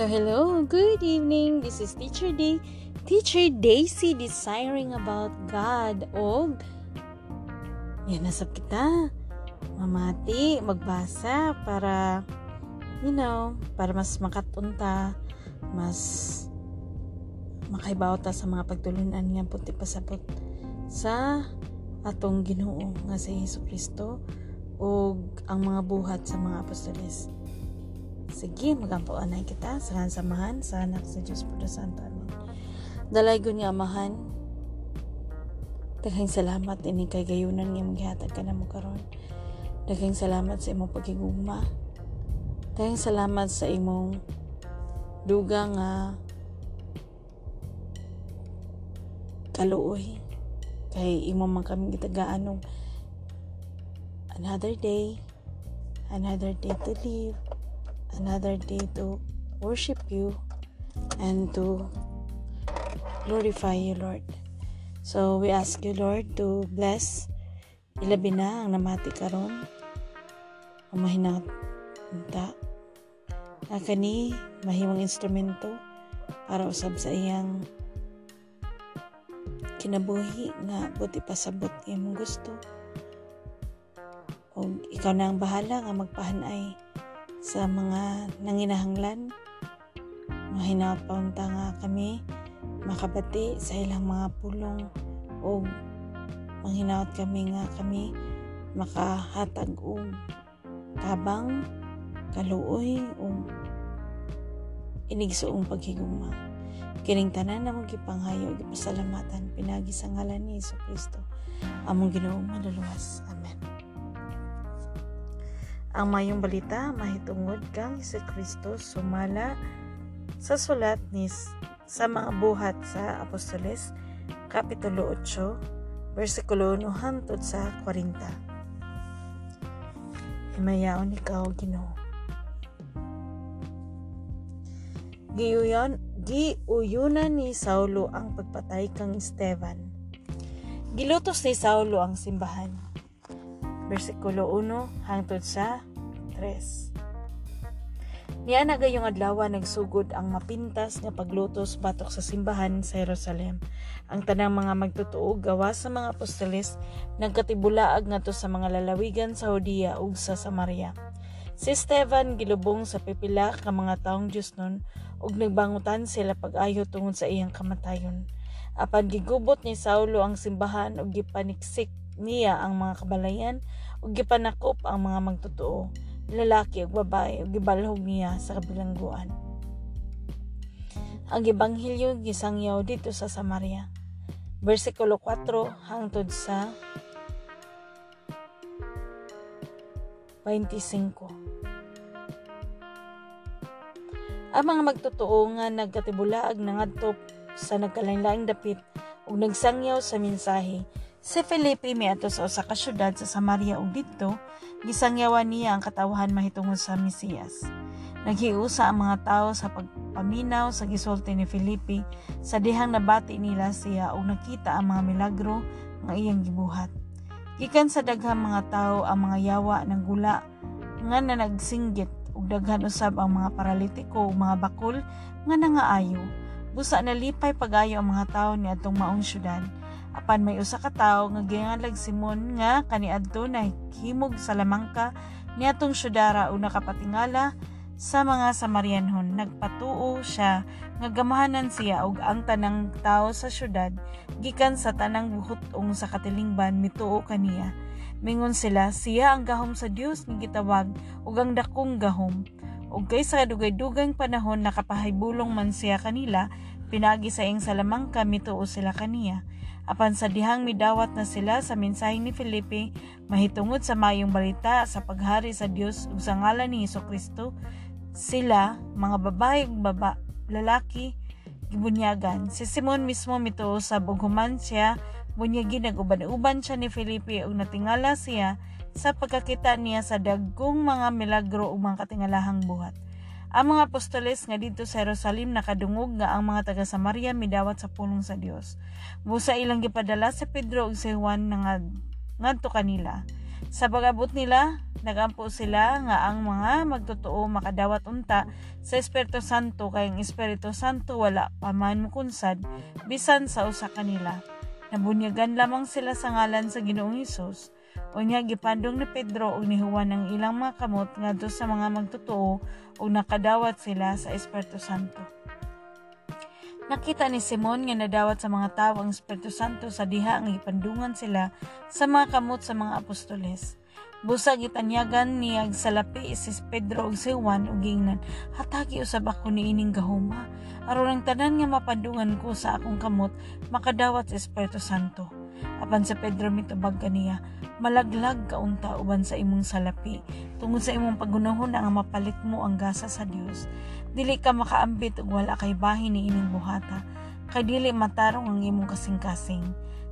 Hello, hello. Good evening. This is Teacher Day. Teacher Daisy desiring about God. O, yan nasab kita. Mamati, magbasa para, you know, para mas makatunta, mas makaibaw ta sa mga pagtulunan nga puti pasabot sa atong Ginoo nga sa Hesus Kristo o ang mga buhat sa mga apostoles. Sige, magampuan kita sa samahan sa anak sa Diyos po Santo. Amen. Dalay ko niya amahan. Daghang salamat ini kay gayunan nga maghihatag ka na mo karon. Daghang salamat sa imong pagigugma. Daghang salamat sa imong duga nga kaluoy kay imo man kami gitagaan ng another day another day to live another day to worship you and to glorify you, Lord. So, we ask you, Lord, to bless. Ilabi na ang namati karon ang mahinata na kani mahimong instrumento para usab sa iyang kinabuhi nga buti pasabot imong gusto. O ikaw na ang bahala nga magpahanay sa mga nanginahanglan. Mahinaot paunta nga kami makabati sa ilang mga pulong o manghinaot kami nga kami makahatag og tabang kaluoy o inigsuong paghigugma. Kining tanan na mong gipanghayo gipasalamatan pinagi sa ngalan ni Hesus Kristo among Ginoong maduluwas. Amen. Ang mayong balita mahitungod kang si Kristo sumala sa sulat ni sa mga buhat sa Apostoles Kapitulo 8 versikulo 1 hangtod sa 40. Himayaon ikaw Ginoo. Giyuyon, giuyunan ni Saulo ang pagpatay kang Esteban. Gilutos ni Saulo ang simbahan versikulo 1 hangtod sa 3. Niya na gayong adlaw nagsugod ang mapintas nga paglutos batok sa simbahan sa Jerusalem. Ang tanang mga magtutuo gawa sa mga apostoles nagkatibulaag ngadto sa mga lalawigan sa Judea ug sa Samaria. Si Esteban gilubong sa pipila ka mga taong Dios nun ug nagbangutan sila pag-ayo tungod sa iyang kamatayon. Apan gigubot ni Saulo ang simbahan ug gipaniksik niya ang mga kabalayan. Ug gipanakop ang mga magtotoo. Lalaki ug babae ug gibalhog niya sa kabilangguan ang ebanghelyo gisangyaw dito sa Samaria. Versikulo 4 hangtod sa 25 ang mga magtotoo nga nagkatibulaag nangadtop sa nagkalain-laing dapit ug nagsangyaw sa mensahe Si Felipe miadto sa usa ka syudad sa Samaria ug didto gisangyawan niya ang katawhan mahitungod sa Mesiyas. Naghiusa ang mga tao sa pagpaminaw sa gisulti ni Felipe sa dihang nabati nila siya ug nakita ang mga milagro nga iyang gibuhat. Gikan sa daghang mga tao ang mga yawa ng gula nga na nagsinggit ug daghan usab ang mga paralitiko ug mga bakul nga nangaayo. Busa nalipay pagayo ang mga tao ni atong maong syudad apan may usa ka tawo nga gingalag Simon nga kaniadto na himog sa lamangka niatong syudara o nakapatingala sa mga Samarianhon. Nagpatuo siya nga gamahanan siya og ang tanang tawo sa syudad gikan sa tanang buhutong sa katilingban. Mituo kaniya mingon sila siya ang gahom sa Dios nga gitawag ug ang dakong gahom. Ug kay sa dugay-dugang panahon nakapahibulong man siya kanila pinagi sa ing salamangka mituo sila kaniya Apan sa dihang midawat na sila sa mensahe ni Felipe, mahitungod sa mayong balita sa paghari sa Dios ug sa ngalan ni Hesus Kristo, sila, mga babae ug baba, lalaki, gibunyagan. Si Simon mismo mituo sa bughuman siya, bunyagi naguban-uban siya ni Felipe ug natingala siya sa pagkakita niya sa dagkong mga milagro ug mga katingalahang buhat. Ang mga apostoles nga dito sa Jerusalem nakadungog nga ang mga taga Samaria midawat sa pulong sa Dios. Busa ilang gipadala sa Pedro ug si Juan nga ngadto kanila. Sa pagabot nila, nagampo sila nga ang mga magtotoo makadawat unta sa Espiritu Santo kay ang Espiritu Santo wala pa man mukunsad bisan sa usa kanila. Nabunyagan lamang sila sa ngalan sa Ginoong Hesus. Unya gipandong ni Pedro ug ni Juan ang ilang mga kamot ngadto sa mga magtotoo ug nakadawat sila sa Espiritu Santo. Nakita ni Simon nga nadawat sa mga tawo ang Espiritu Santo sa diha nga ipandungan sila sa mga kamot sa mga apostoles. Busa gitanyagan niya salapi si Pedro ug si Juan ug gingnan, hatagi usab ako ni ining gahuma. Aron ang tanan nga mapandungan ko sa akong kamot makadawat sa Espiritu Santo. Apan sa Pedro mitubag kaniya, malaglag kaunta uban sa imong salapi tungod sa imong pagunahon nga mapalit mo ang gasa sa Dios Dili ka makaambit ug wala kay bahin ni ining buhata. Kay dili matarong ang imong kasing-kasing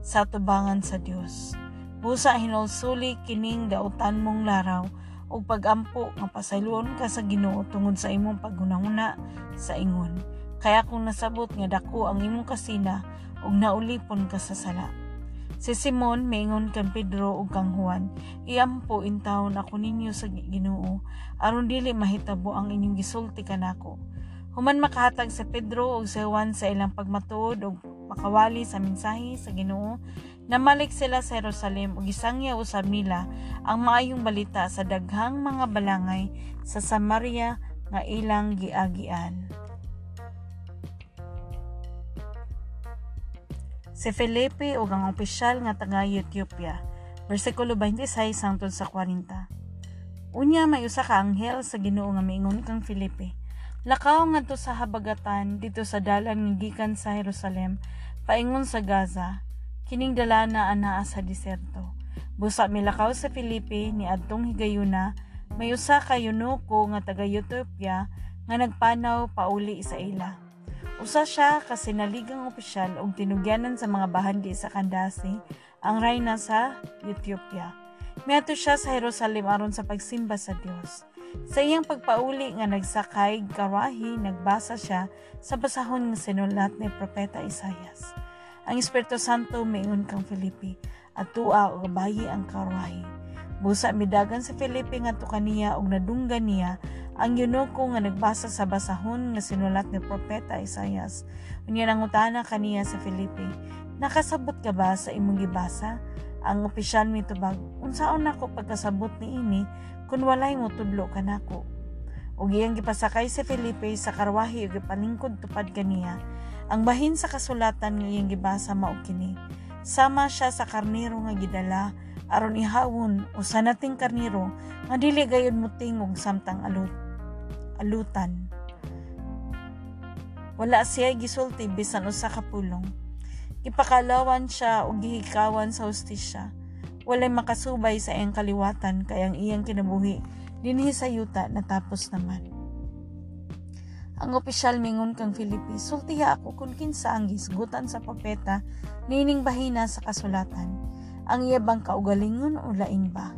sa tubangan sa Dios. Busa hinulsuli kining dautan mong laraw ug pagampo nga pasayloon ka sa Ginoo tungod sa imong pagunahuna sa ingon. Kaya kung nasabot nga dako ang imong kasina ug naulipon ka sa sala. Si Simon maingon kan Pedro ug kang Juan, iampo intawon ako ninyo sa Ginoo aron dili mahitabo ang inyong gisulti kanako. Human makahatag si Pedro ug si Juan sa ilang pagmatuod ug makawali sa mensahe sa Ginoo, namalik sila sa Jerusalem ug gisangya usab nila ang maayong balita sa daghang mga balangay sa Samaria nga ilang giagian. Si Felipe ug ang opisyal nga taga Ethiopia. Bersikulo 26 hangtod sa 40. Unya may usa ka anghel sa Ginoo nga miingon kang Felipe. Lakaw ngadto sa habagatan dito sa dalan nga gikan sa Jerusalem paingon sa Gaza. Kining dalana anaa sa diserto. Busa milakaw sa Felipe ni adtong higayuna may usa ka yunoko nga taga Ethiopia nga nagpanaw pauli sa ila. Usa siya kasi naligang opisyal og tinugyanan sa mga bahandi sa Kandasi, ang reyna sa Ethiopia. Miato siya sa Jerusalem aron sa pagsimba sa Dios. Sa iyang pagpauli nga nagsakay karahi, nagbasa siya sa basahon nga sinulat ni Propeta Isayas. Ang Espiritu Santo mayon kang Filipi at tua o bayi ang karahi. Busa midagan sa Filipi nga kaniya og nadunggan niya ang yunoko nga nagbasa sa basahon nga sinulat ni Propeta Isayas. Unya nangutana kaniya sa Filipe, nakasabot ka ba sa imong gibasa? Ang opisyal mitubag, unsaon nako pagkasabot ni ini kun walay mo tudlo kanako. Ug iyang gipasakay si Felipe sa karwahi ug gipaningkod tupad kaniya. Ang bahin sa kasulatan nga iyang gibasa mao kini. Sama siya sa karnero nga gidala aron ihawon usa nating karnero nga dili gayud mo tingog samtang alut alutan. Wala siya gisulti bisan usa ka pulong. Ipakalawan siya o gihikawan sa hustisya. Walay makasubay sa iyang kaliwatan kay ang iyang kinabuhi dinhi sa yuta natapos naman. Ang opisyal mingon kang Filipi, sultiha ako kung kinsa ang gisgutan sa propeta nining bahina sa kasulatan. Ang iya bang kaugalingon o lain ba?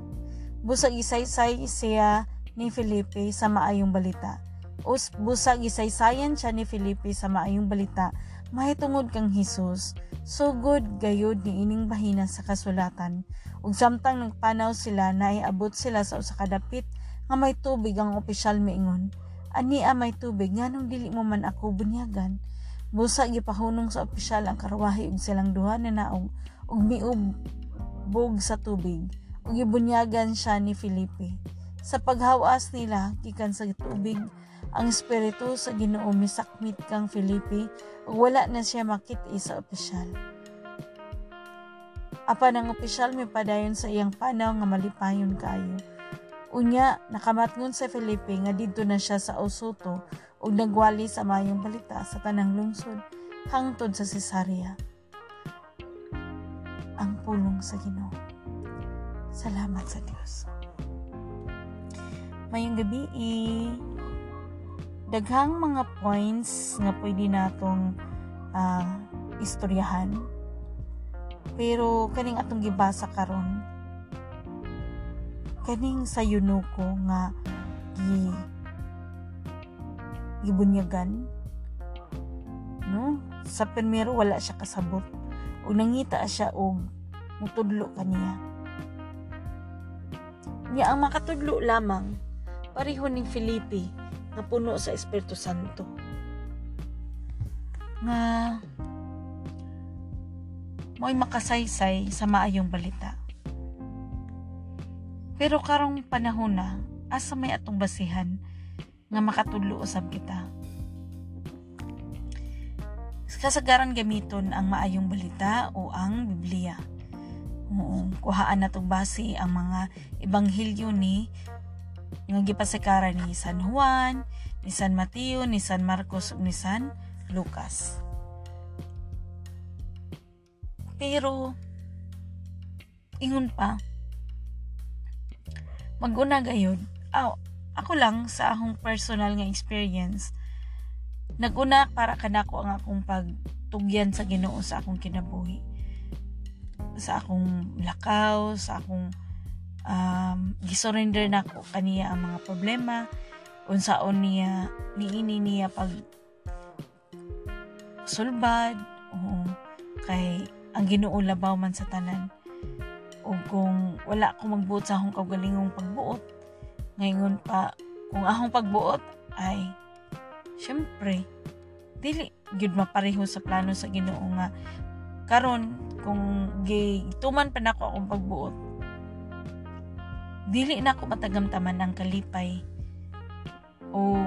Busag isaysay siya ni Felipe sa maayong balita. Us busag isaysayan siya ni Felipe sa maayong balita, mahitungod kang Hesus. So good gayud ni ining bahina sa kasulatan. Ug samtang nagpanaw sila na iabot sila sa usa ka dapit nga may tubig ang opisyal miingon. Ani a may tubig nganong dili mo man ako bunyagan. Busa gipahunong sa opisyal ang karwahe ug silang duha na naog ug miubog sa tubig ug gibunyagan siya ni Felipe. Sa paghawas nila, gikan sa tubig, ang espiritu sa Ginoo misakmit kang Filipi ug wala na siya makit-i sa opisyal. Apan ang opisyal may padayon sa iyang panaw nga malipayon kayo. Unya, nakamatngon sa Felipe nga didto na siya sa Osoto ug nagwali sa mayong balita sa tanang lungsod hangtod sa Cesarea. Ang pulong sa Ginoo. Salamat sa Dios. Mayong gabi eh, daghang mga points nga pwede natong uh, istoryahan. Pero kaning atong gibasa karon kaning sa Yunuko nga gi gibunyagan no sa primero wala siya kasabot ug nangita siya og mutudlo kaniya niya ang makatudlo lamang pareho ning Filipi nga puno sa Espiritu Santo nga mo'y makasaysay sa maayong balita. Pero karong panahon na, asa may atong basihan nga makatudlo usab kita. Kasagaran gamiton ang maayong balita o ang Biblia. Oo, kuhaan natong base ang mga ebanghelyo ni nga gipasakaran ni San Juan, ni San Mateo, ni San Marcos ni San Lucas. Pero, ingon pa, maguna gayod, oh, ako lang sa akong personal nga experience, naguna para kanako ang akong pagtugyan sa Ginoo sa akong kinabuhi. Sa akong lakaw, sa akong um, gisurrender na ko kaniya ang mga problema, unsaon niya, niini niya pag sulbad, o kay ang Ginoo labaw man sa tanan. O kung wala ko magbuot sa akong kaugalingong pagbuot ngayon pa kung akong pagbuot ay syempre dili gyud mapareho sa plano sa Ginoo nga karon kung gituman pa nako akong pagbuot. Dili na ako matagamtaman ang kalipay o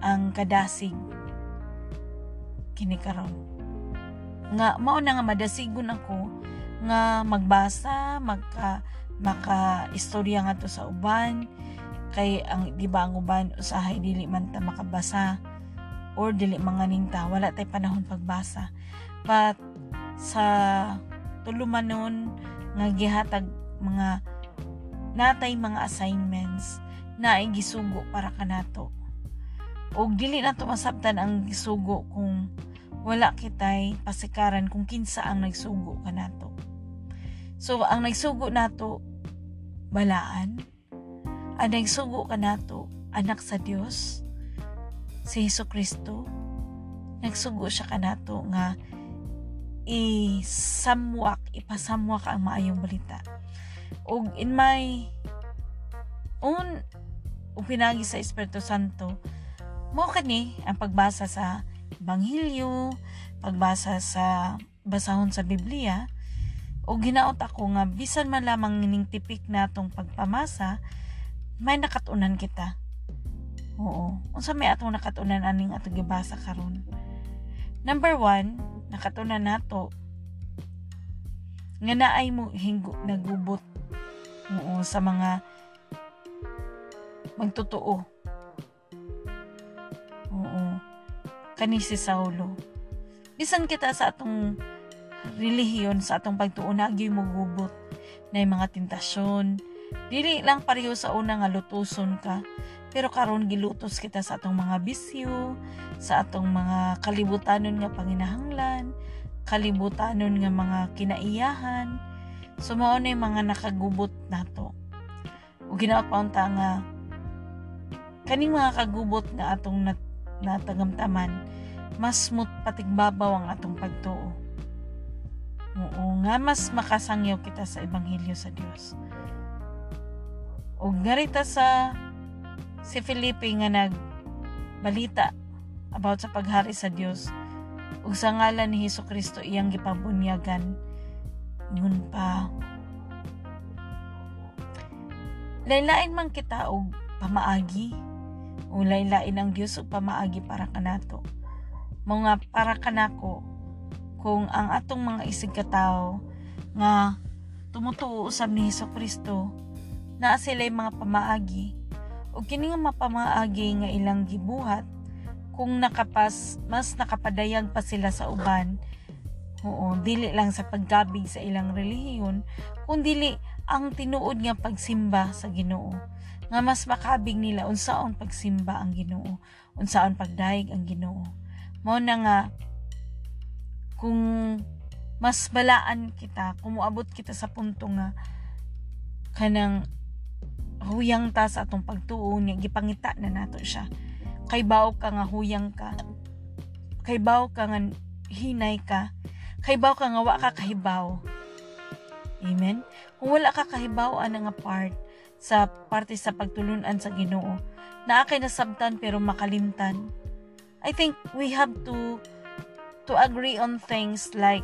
ang kadasig kini karon. Nga mao na nga madasigon ako nga magbasa magka maka istorya nga to sa uban. Kay ang di ba ang uban usahay dili man ta makabasa or dili manganinta wala tay panahon pagbasa. But sa tulumanon nga gihatag mga natay mga assignments na gisugo para kanato og dili na to masabtan ang gisugo kung wala kitay pasikaran kung kinsa ang nagsugo ka nato. So, ang nagsugo nato, balaan. Ang nagsugo ka nato, anak sa Dios, si Heso Kristo. Nagsugo siya ka nato nga isamwak, ipasamwak ang maayong balita. Og in my own upinagi sa Espiritu Santo, mo kani ang pagbasa sa Ebanghelyo, pagbasa sa basahon sa Biblia, o ginaot ako nga bisan man lamang ning tipik natong pagpamasa, may nakatunan kita. Oo. Unsa may atong nakatunan aning ato gibasa karon? Number one, nakatunan nato nga naay mo hinggo nagubot oo, sa mga magtotoo. Oo kani si Saulo. Bisan kita sa atong relihiyon, sa atong pagtuon, mo gubot na mga tentasyon. Dili lang pareho sa una nga lutuson ka, pero karon gilutos kita sa atong mga bisyo, sa atong mga kalibutanon nga panginahanglan, kalibutanon nga mga kinaiyahan. So na mga nakagubot nato. O ginawa pa nga kaning mga kagubot nga atong nat na tagamtaman, mas mut patigbabaw ang atong pagtuo. Oo nga mas makasangyaw kita sa ebanghelyo sa Dios. O garita sa si Felipe nga nag balita about sa paghari sa Dios ug sa ngalan ni Hesus Kristo iyang gipabunyagan. Ngun pa. Laylain man kita og pamaagi. Ulay-lain ang Dios ug pamaagi para kanato. Mga para kanako kung ang atong mga isig katawo nga tumutuo usab ni Hesus Kristo na sila'y mga pamaagi o kini nga mapamaagi nga ilang gibuhat. Kung nakapas mas nakapadayag pa sila sa uban oo dili lang sa paggabig sa ilang relihiyon kun dili ang tinuod nga pagsimba sa Ginoo. Nga mas makabig nila unsaon pagsimba ang Ginoo unsaon pagdaig ang Ginoo. Mao na nga kung mas balaan kita kung moabot kita sa punto nga kanang huyang ta sa atong pagtuo niya gipangita na nato siya kay baw ka nga huyang ka kay baw ka nga hinay ka kay baw ka nga wa ka kahibaw amen kung wala ka kahibaw ana nga part sa parte sa pagtulunan sa Ginoo. Na akay nasabtan pero makalimtan. I think we have to to agree on things like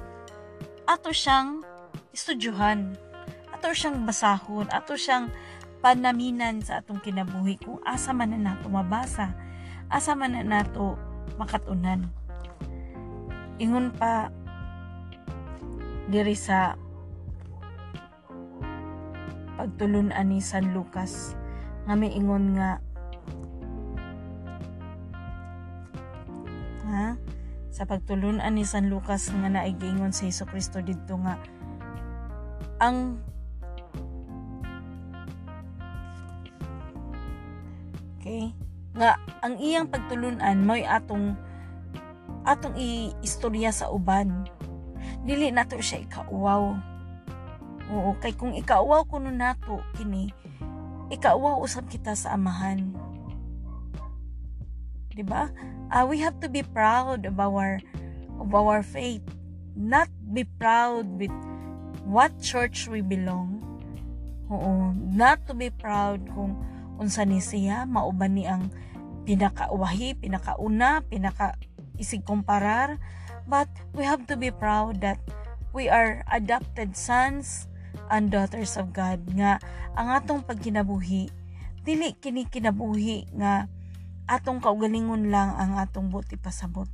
ato siyang estudyuhan, ato siyang basahon, ato siyang panaminan sa atong kinabuhi kung asa man na nato mabasa, asa man na nato makatunan. Ingon pa diri sa pagtulunan ni San Lucas nga may ingon nga ha? Sa pagtulunan ni San Lucas nga naigingon sa Hesus Kristo didto nga ang Okay? Nga ang iyang pagtulunan mo'y atong atong i-istorya sa uban. Dili nato siya ikauwaw. Oo, kay kung ikauwaw kuno nato kini, ikauwaw usab kita sa amahan. 'Di ba? Uh, we have to be proud of our of our faith. Not be proud with what church we belong. Oo, not to be proud kung unsa ni siya mauban ni ang pinakauwahi, pinakauna, pinaka isig kumparar. But we have to be proud that we are adopted sons and daughters of God nga ang atong pagkinabuhi dili kini kinabuhi nga atong kaugalingon lang ang atong buti pasabot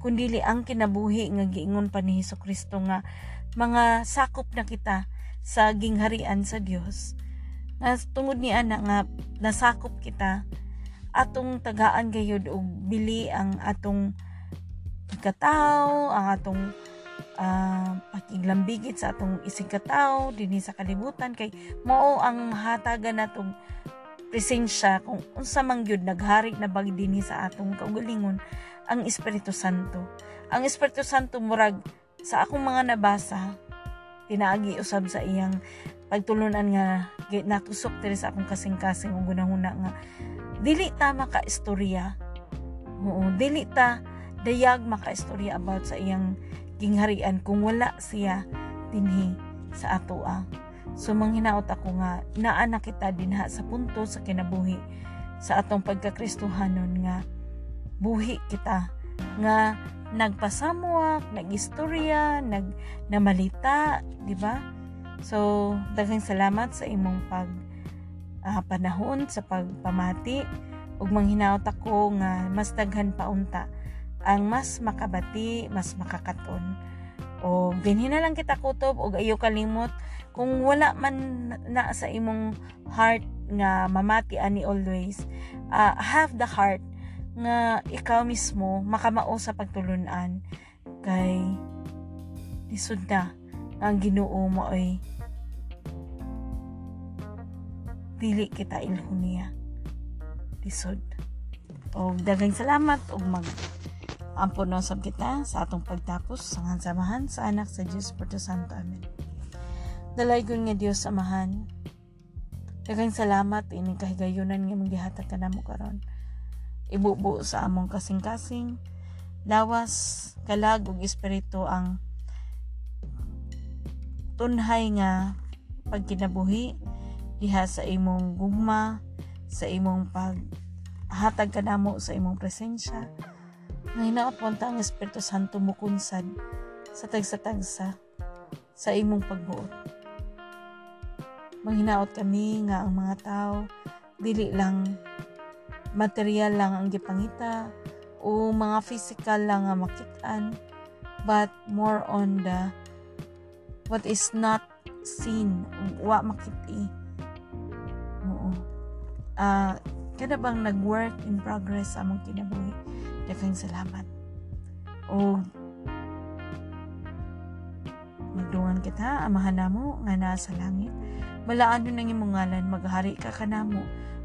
kundili ang kinabuhi nga giingon pa ni Hesus Kristo nga mga sakop na kita sa gingharian sa Dios nga tungod ni ana nga nasakop kita. Atong tagaan gayud og bili ang atong ikataw ang atong uh, pakiglambigit sa atong isig kataw dinhi sa kalibutan. Kay mao ang hatagan natong presensya kung unsa man gyud naghari na bag dinhi sa atong kaugalingon ang Espiritu Santo. Ang Espiritu Santo murag sa akong mga nabasa pinaagi usab sa iyang pagtulunan nga nakusok diri sa akong kasing-kasing ug gunahuna nga dili ta maka istorya oo dili ta dayag maka istorya about sa iyang gingharian kung wala siya dinhi sa atoa so manghinaot ako nga naa na kita dinha sa punto sa kinabuhi sa atong pagkakristohanon nga buhi kita nga nagpasamuak, nagistorya, nag namalita, di ba? So, daghang salamat sa imong pag uh, panahon sa pagpamati. Ug manghinaot ako nga mas daghan pa unta ang mas makabati, mas makakaton. O dinhi na lang kita kutob og ayo kalimot. Kung wala man na sa imong heart nga mamati ani always uh, have the heart nga ikaw mismo makamao sa pagtulunan. Kay lisod na ang Ginoo mo ay dili kita ilhon niya. Lisod. O daghang salamat og mag ampon no sab kita sa atong pagtapos. Sa samahan sa anak sa Dios Porto Santo. Amen. Dalaygon nga Dios samahan. Daghang salamat ining kahigayunan nga magihatag kanamo karon. Ibubo sa among kasing-kasing. Lawas kalag ug espiritu ang tunhay nga pagkinabuhi diha sa imong gugma sa imong pag hatag kanamo sa imong presensya. Nga hinaot ang Espiritu Santo mukunsad sa tagsa-tagsa sa imong pagbuot. Manghinaot kami nga ang mga tao dili lang material lang ang gipangita o mga physical lang nga makitaan but more on the what is not seen wa makiti uh, kada bang nag-work in progress sa among kinabuhi daghang salamat. O magdungan kita amahan namo nga naa sa langit. Malaan nang imong ngalan maghari ka kanamo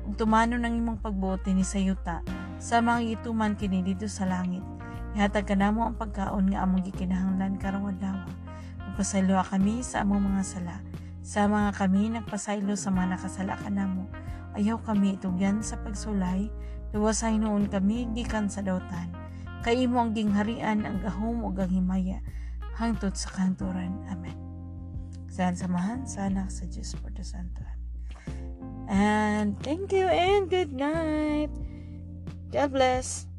ug tumano nang imong pagbuot ni sa yuta sa mga ituman kini dito sa langit. Ihatag kanamo ang pagkaon nga among gikinahanglan karong adlaw. Magpasaylo kami sa among mga sala. Sa mga kami nagpasaylo sa mga nakasala ka namo. Ayaw kami itugyan sa pagsulay. Luwasay noon kami gikan sa dautan. Kay imo ang gingharian ang gahom o ang himaya. Hangtod sa kanturan. Amen. Saan samahan sa anak sa Diyos por Santo. Amen. And thank you and good night. God bless.